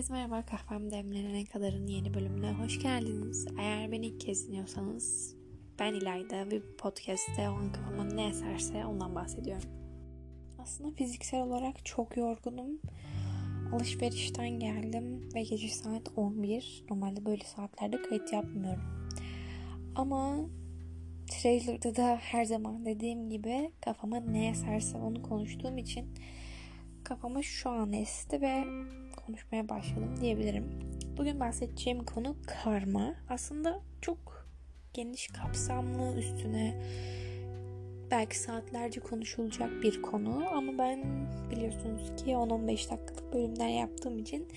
Herkese merhaba kahvem demlenene kadarın yeni bölümüne hoş geldiniz. Eğer beni ilk kez dinliyorsanız ben İlayda ve bu podcast'te o an kafama ne eserse ondan bahsediyorum. Aslında fiziksel olarak çok yorgunum. Alışverişten geldim ve gece saat 11. Normalde böyle saatlerde kayıt yapmıyorum. Ama trailer'da da her zaman dediğim gibi kafama ne eserse onu konuştuğum için kafama şu an esti ve konuşmaya başladım diyebilirim. Bugün bahsedeceğim konu karma. Aslında çok geniş kapsamlı üstüne belki saatlerce konuşulacak bir konu ama ben biliyorsunuz ki 10-15 dakikalık bölümler yaptığım için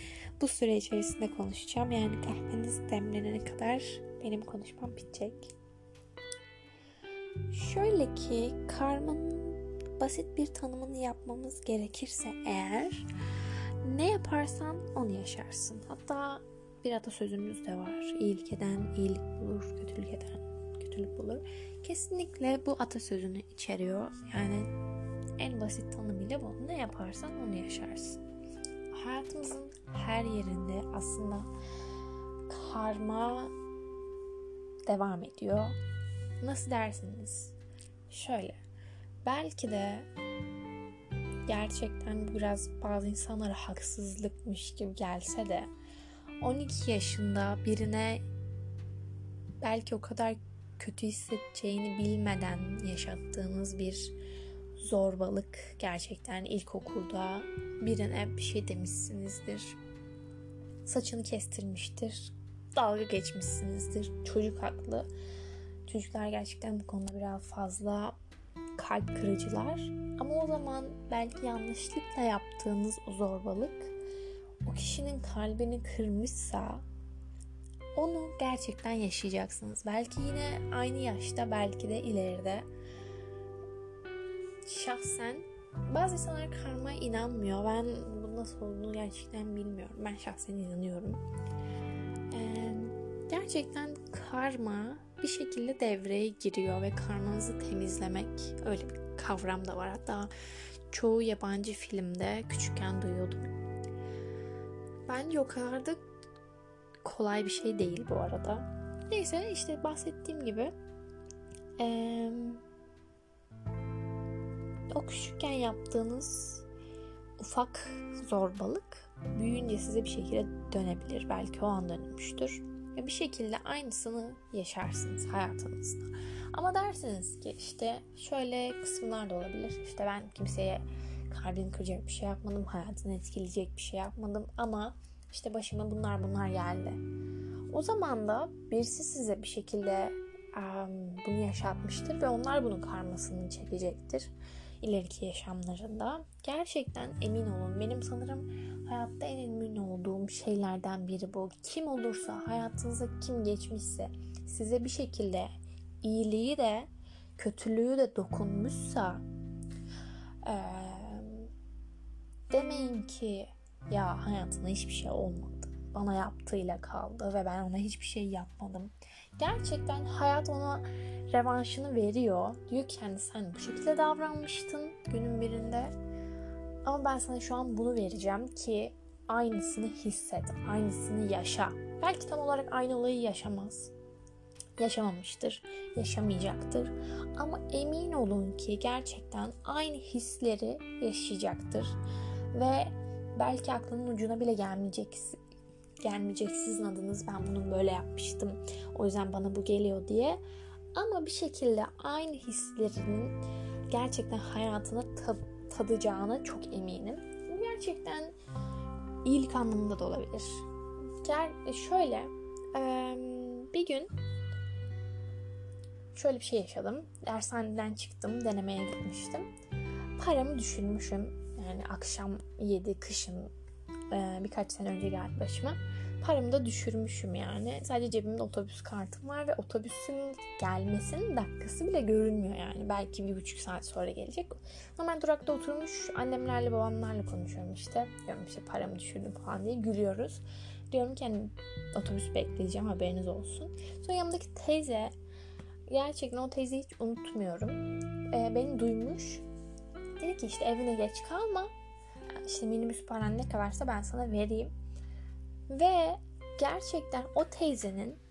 bu süre içerisinde konuşacağım. Yani kahveniz demlenene kadar benim konuşmam bitecek. Şöyle ki karmanın basit bir tanımını yapmamız gerekirse eğer ne yaparsan onu yaşarsın. Hatta bir atasözümüz de var. İyilik eden iyilik bulur, kötülük eden kötülük bulur. Kesinlikle bu atasözünü içeriyor. Yani en basit tanımıyla bu. Ne yaparsan onu yaşarsın. Hayatımızın her yerinde aslında karma devam ediyor. Nasıl dersiniz? Şöyle. Belki de gerçekten biraz bazı insanlara haksızlıkmış gibi gelse de 12 yaşında birine belki o kadar kötü hissedeceğini bilmeden yaşattığınız bir zorbalık gerçekten ilkokulda birine bir şey demişsinizdir. Saçını kestirmiştir. Dalga geçmişsinizdir. Çocuk haklı. Çocuklar gerçekten bu konuda biraz fazla kalp kırıcılar. Ama o zaman belki yanlışlıkla yaptığınız o zorbalık o kişinin kalbini kırmışsa onu gerçekten yaşayacaksınız. Belki yine aynı yaşta, belki de ileride. Şahsen bazı insanlar karma inanmıyor. Ben bu nasıl olduğunu gerçekten bilmiyorum. Ben şahsen inanıyorum. Ee, gerçekten karma bir şekilde devreye giriyor ve karmanızı temizlemek öyle bir kavram da var. Hatta çoğu yabancı filmde küçükken duyuyordum. Bence o kadar da kolay bir şey değil bu arada. Neyse işte bahsettiğim gibi ee, o küçükken yaptığınız ufak zorbalık büyüyünce size bir şekilde dönebilir. Belki o an dönmüştür. Ve bir şekilde aynısını yaşarsınız hayatınızda. Ama dersiniz ki işte şöyle kısımlar da olabilir. İşte ben kimseye kalbini kıracak bir şey yapmadım. Hayatını etkileyecek bir şey yapmadım. Ama işte başıma bunlar bunlar geldi. O zaman da birisi size bir şekilde bunu yaşatmıştır ve onlar bunun karmasını çekecektir ileriki yaşamlarında. Gerçekten emin olun benim sanırım hayatta en emin olduğum şeylerden biri bu. Kim olursa hayatınıza kim geçmişse size bir şekilde iyiliği de kötülüğü de dokunmuşsa ee, demeyin ki ya hayatında hiçbir şey olmadı. Bana yaptığıyla kaldı ve ben ona hiçbir şey yapmadım. Gerçekten hayat ona revanşını veriyor. Diyor ki yani sen bu şekilde davranmıştın günün birinde. Ama ben sana şu an bunu vereceğim ki aynısını hisset, aynısını yaşa. Belki tam olarak aynı olayı yaşamaz. Yaşamamıştır, yaşamayacaktır. Ama emin olun ki gerçekten aynı hisleri yaşayacaktır. Ve belki aklının ucuna bile gelmeyecek gelmeyecek sizin adınız ben bunu böyle yapmıştım. O yüzden bana bu geliyor diye. Ama bir şekilde aynı hislerinin gerçekten hayatına tad- tadacağına çok eminim. Bu gerçekten iyilik anlamında da olabilir. Gel e, şöyle bir gün şöyle bir şey yaşadım. Dershaneden çıktım, denemeye gitmiştim. Paramı düşürmüşüm. Yani akşam 7 kışın birkaç sene önce geldi başıma paramı da düşürmüşüm yani. Sadece cebimde otobüs kartım var ve otobüsün gelmesinin dakikası bile görünmüyor yani. Belki bir buçuk saat sonra gelecek. Ama ben durakta oturmuş annemlerle babamlarla konuşuyorum işte. Diyorum işte paramı düşürdüm falan diye gülüyoruz. Diyorum ki hani otobüs bekleyeceğim haberiniz olsun. Sonra yanımdaki teyze gerçekten o teyzeyi hiç unutmuyorum. Ee, beni duymuş. Dedi ki işte evine geç kalma. İşte minibüs paran ne kadarsa ben sana vereyim Ve gerçekten o teyzenin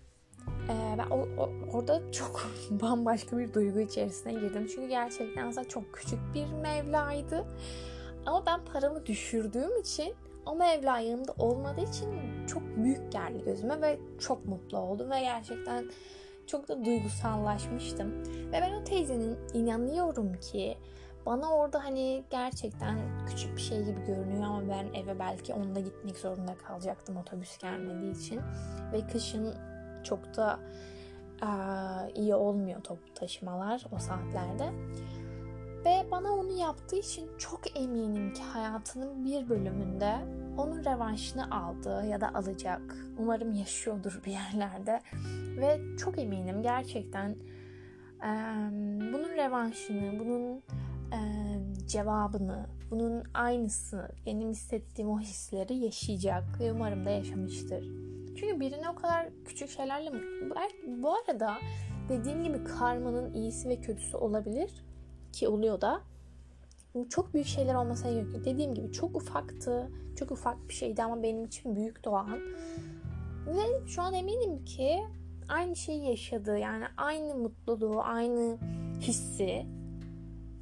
ee, ben o, o, orada çok bambaşka bir duygu içerisine girdim. Çünkü gerçekten aslında çok küçük bir Mevla'ydı. Ama ben paramı düşürdüğüm için o Mevla yanımda olmadığı için çok büyük geldi gözüme ve çok mutlu oldum ve gerçekten çok da duygusallaşmıştım. Ve ben o teyzenin inanıyorum ki bana orada hani gerçekten küçük bir şey gibi görünüyor ama ben eve belki onunla gitmek zorunda kalacaktım otobüs gelmediği için. Ve kışın çok da iyi olmuyor toplu taşımalar o saatlerde. Ve bana onu yaptığı için çok eminim ki hayatının bir bölümünde onun revanşını aldı ya da alacak. Umarım yaşıyordur bir yerlerde. Ve çok eminim gerçekten bunun revanşını, bunun cevabını, bunun aynısı benim hissettiğim o hisleri yaşayacak ve umarım da yaşamıştır. Çünkü birine o kadar küçük şeylerle bu arada dediğim gibi karmanın iyisi ve kötüsü olabilir ki oluyor da çok büyük şeyler olmasına yok. Dediğim gibi çok ufaktı. Çok ufak bir şeydi ama benim için büyük doğan. Ve şu an eminim ki aynı şeyi yaşadı. Yani aynı mutluluğu, aynı hissi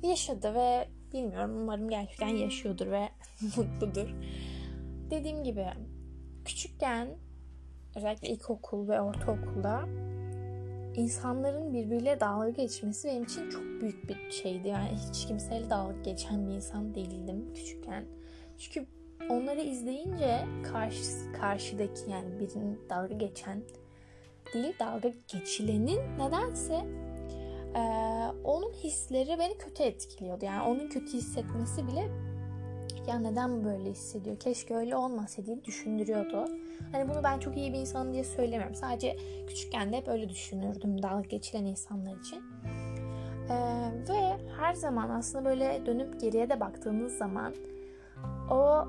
yaşadı ve bilmiyorum umarım gerçekten yaşıyordur ve mutludur. Dediğim gibi küçükken özellikle ilkokul ve ortaokulda insanların birbiriyle dalga geçmesi benim için çok büyük bir şeydi. Yani hiç kimseyle dalga geçen bir insan değildim küçükken. Çünkü onları izleyince karşı, karşıdaki yani birinin dalga geçen değil dalga geçilenin nedense e, onun hisleri beni kötü etkiliyordu. Yani onun kötü hissetmesi bile ya neden böyle hissediyor? Keşke öyle olmasa diye düşündürüyordu. Hani bunu ben çok iyi bir insanım diye söylemiyorum. Sadece küçükken de hep öyle düşünürdüm dalga geçilen insanlar için. Ee, ve her zaman aslında böyle dönüp geriye de baktığınız zaman o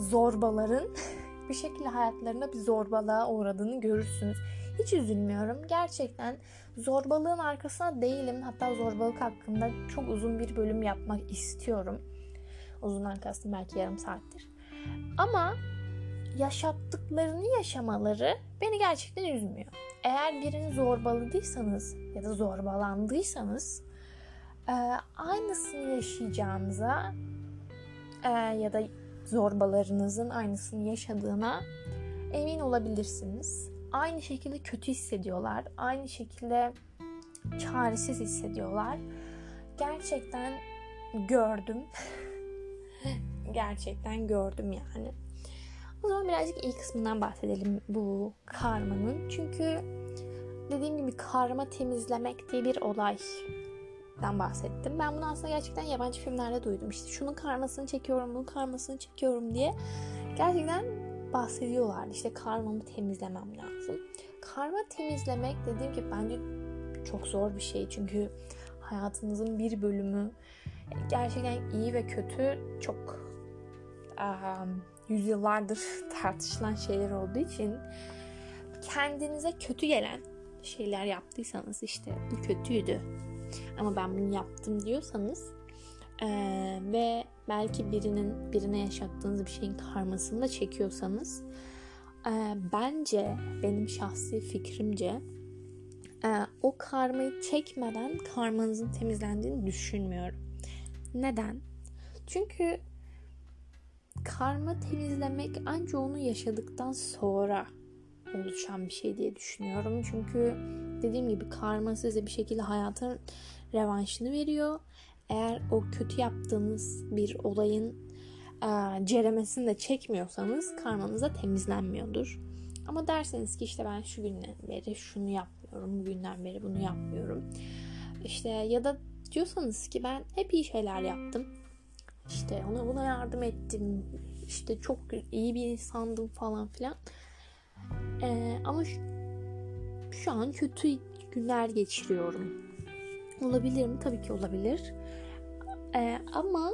zorbaların bir şekilde hayatlarında bir zorbalığa uğradığını görürsünüz. Hiç üzülmüyorum. Gerçekten zorbalığın arkasına değilim. Hatta zorbalık hakkında çok uzun bir bölüm yapmak istiyorum. Uzundan kastım belki yarım saattir. Ama yaşattıklarını yaşamaları beni gerçekten üzmüyor. Eğer birini zorbaladıysanız ya da zorbalandıysanız e, aynısını yaşayacağınıza e, ya da zorbalarınızın aynısını yaşadığına emin olabilirsiniz. Aynı şekilde kötü hissediyorlar. Aynı şekilde çaresiz hissediyorlar. Gerçekten gördüm. Gerçekten gördüm yani. O zaman birazcık iyi kısmından bahsedelim bu karmanın. Çünkü dediğim gibi karma temizlemek diye bir olaydan bahsettim. Ben bunu aslında gerçekten yabancı filmlerde duydum. İşte şunun karmasını çekiyorum, bunun karmasını çekiyorum diye. Gerçekten bahsediyorlardı. İşte karmamı temizlemem lazım. Karma temizlemek dediğim gibi bence çok zor bir şey. Çünkü hayatınızın bir bölümü gerçekten iyi ve kötü çok um, yüzyıllardır tartışılan şeyler olduğu için kendinize kötü gelen şeyler yaptıysanız işte bu kötüydü ama ben bunu yaptım diyorsanız ee, ve belki birinin birine yaşattığınız bir şeyin karmasını da çekiyorsanız e, bence benim şahsi fikrimce e, o karmayı çekmeden karmanızın temizlendiğini düşünmüyorum. Neden? Çünkü karma temizlemek ancak onu yaşadıktan sonra oluşan bir şey diye düşünüyorum. Çünkü dediğim gibi karma size bir şekilde hayatın revanşını veriyor. Eğer o kötü yaptığınız bir olayın e, ceremesini de çekmiyorsanız karmanız da temizlenmiyordur. Ama derseniz ki işte ben şu günden beri şunu yapmıyorum, bugünden beri bunu yapmıyorum. İşte ya da diyorsanız ki ben hep iyi şeyler yaptım işte ona buna yardım ettim. İşte çok iyi bir insandım falan filan. Ee, ama şu, şu an kötü günler geçiriyorum. Olabilir mi? Tabii ki olabilir. Ee, ama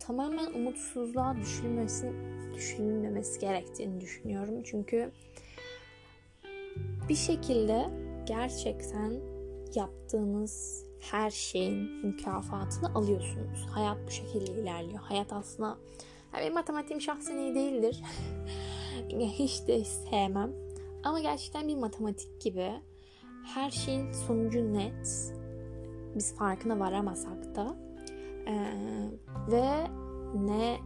tamamen umutsuzluğa düşülmesi, düşünülmemesi gerektiğini düşünüyorum. Çünkü bir şekilde gerçekten yaptığınız her şeyin mükafatını alıyorsunuz. Hayat bu şekilde ilerliyor. Hayat aslında yani benim matematiğim şahsen iyi değildir. hiç de sevmem. Ama gerçekten bir matematik gibi her şeyin sonucu net. Biz farkına varamasak da. Ee, ve ne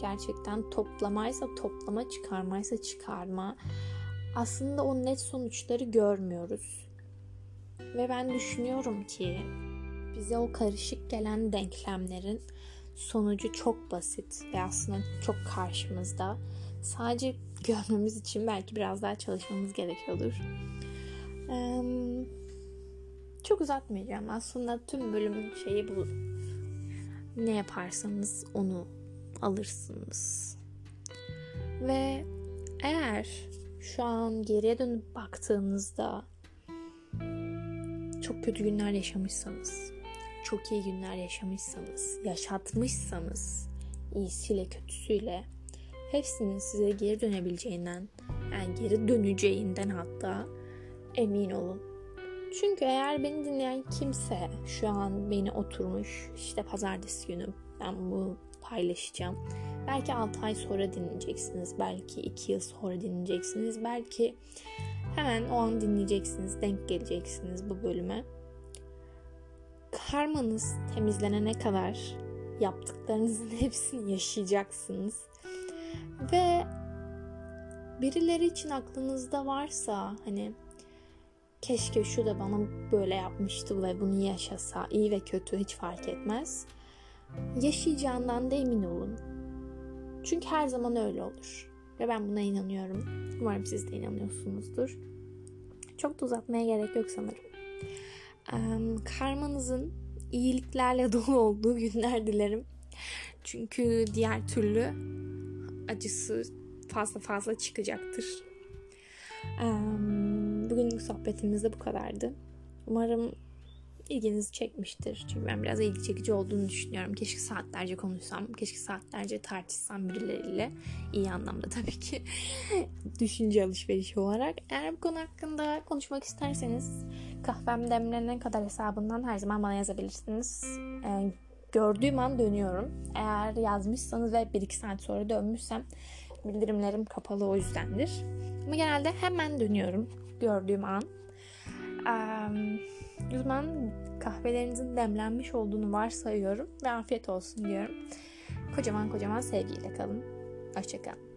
gerçekten toplamaysa toplama, çıkarmaysa çıkarma. Aslında o net sonuçları görmüyoruz. Ve ben düşünüyorum ki bize o karışık gelen denklemlerin sonucu çok basit ve aslında çok karşımızda. Sadece görmemiz için belki biraz daha çalışmamız gerekiyordur. Ee, çok uzatmayacağım. Aslında tüm bölümün şeyi bu. Ne yaparsanız onu alırsınız. Ve eğer şu an geriye dönüp baktığınızda çok kötü günler yaşamışsanız, çok iyi günler yaşamışsanız, yaşatmışsanız, iyisiyle kötüsüyle hepsinin size geri dönebileceğinden, yani geri döneceğinden hatta emin olun. Çünkü eğer beni dinleyen kimse şu an beni oturmuş işte pazartesi günü ben bu paylaşacağım. Belki 6 ay sonra dinleyeceksiniz. Belki 2 yıl sonra dinleyeceksiniz. Belki hemen o an dinleyeceksiniz. Denk geleceksiniz bu bölüme. Karmanız temizlenene kadar yaptıklarınızın hepsini yaşayacaksınız. Ve birileri için aklınızda varsa hani keşke şu da bana böyle yapmıştı ve bunu yaşasa iyi ve kötü hiç fark etmez. Yaşayacağından da emin olun. Çünkü her zaman öyle olur. Ve ben buna inanıyorum. Umarım siz de inanıyorsunuzdur. Çok da uzatmaya gerek yok sanırım. karmanızın iyiliklerle dolu olduğu günler dilerim. Çünkü diğer türlü acısı fazla fazla çıkacaktır. Bugünlük sohbetimiz de bu kadardı. Umarım ilginizi çekmiştir. Çünkü ben biraz ilgi çekici olduğunu düşünüyorum. Keşke saatlerce konuşsam, keşke saatlerce tartışsam birileriyle. iyi anlamda tabii ki. Düşünce alışverişi olarak. Eğer bu konu hakkında konuşmak isterseniz kahvem demlenene kadar hesabından her zaman bana yazabilirsiniz. Ee, gördüğüm an dönüyorum. Eğer yazmışsanız ve 1-2 saat sonra dönmüşsem bildirimlerim kapalı o yüzdendir. Ama genelde hemen dönüyorum gördüğüm an. O kahvelerinizin demlenmiş olduğunu varsayıyorum ve afiyet olsun diyorum. Kocaman kocaman sevgiyle kalın. Hoşçakalın.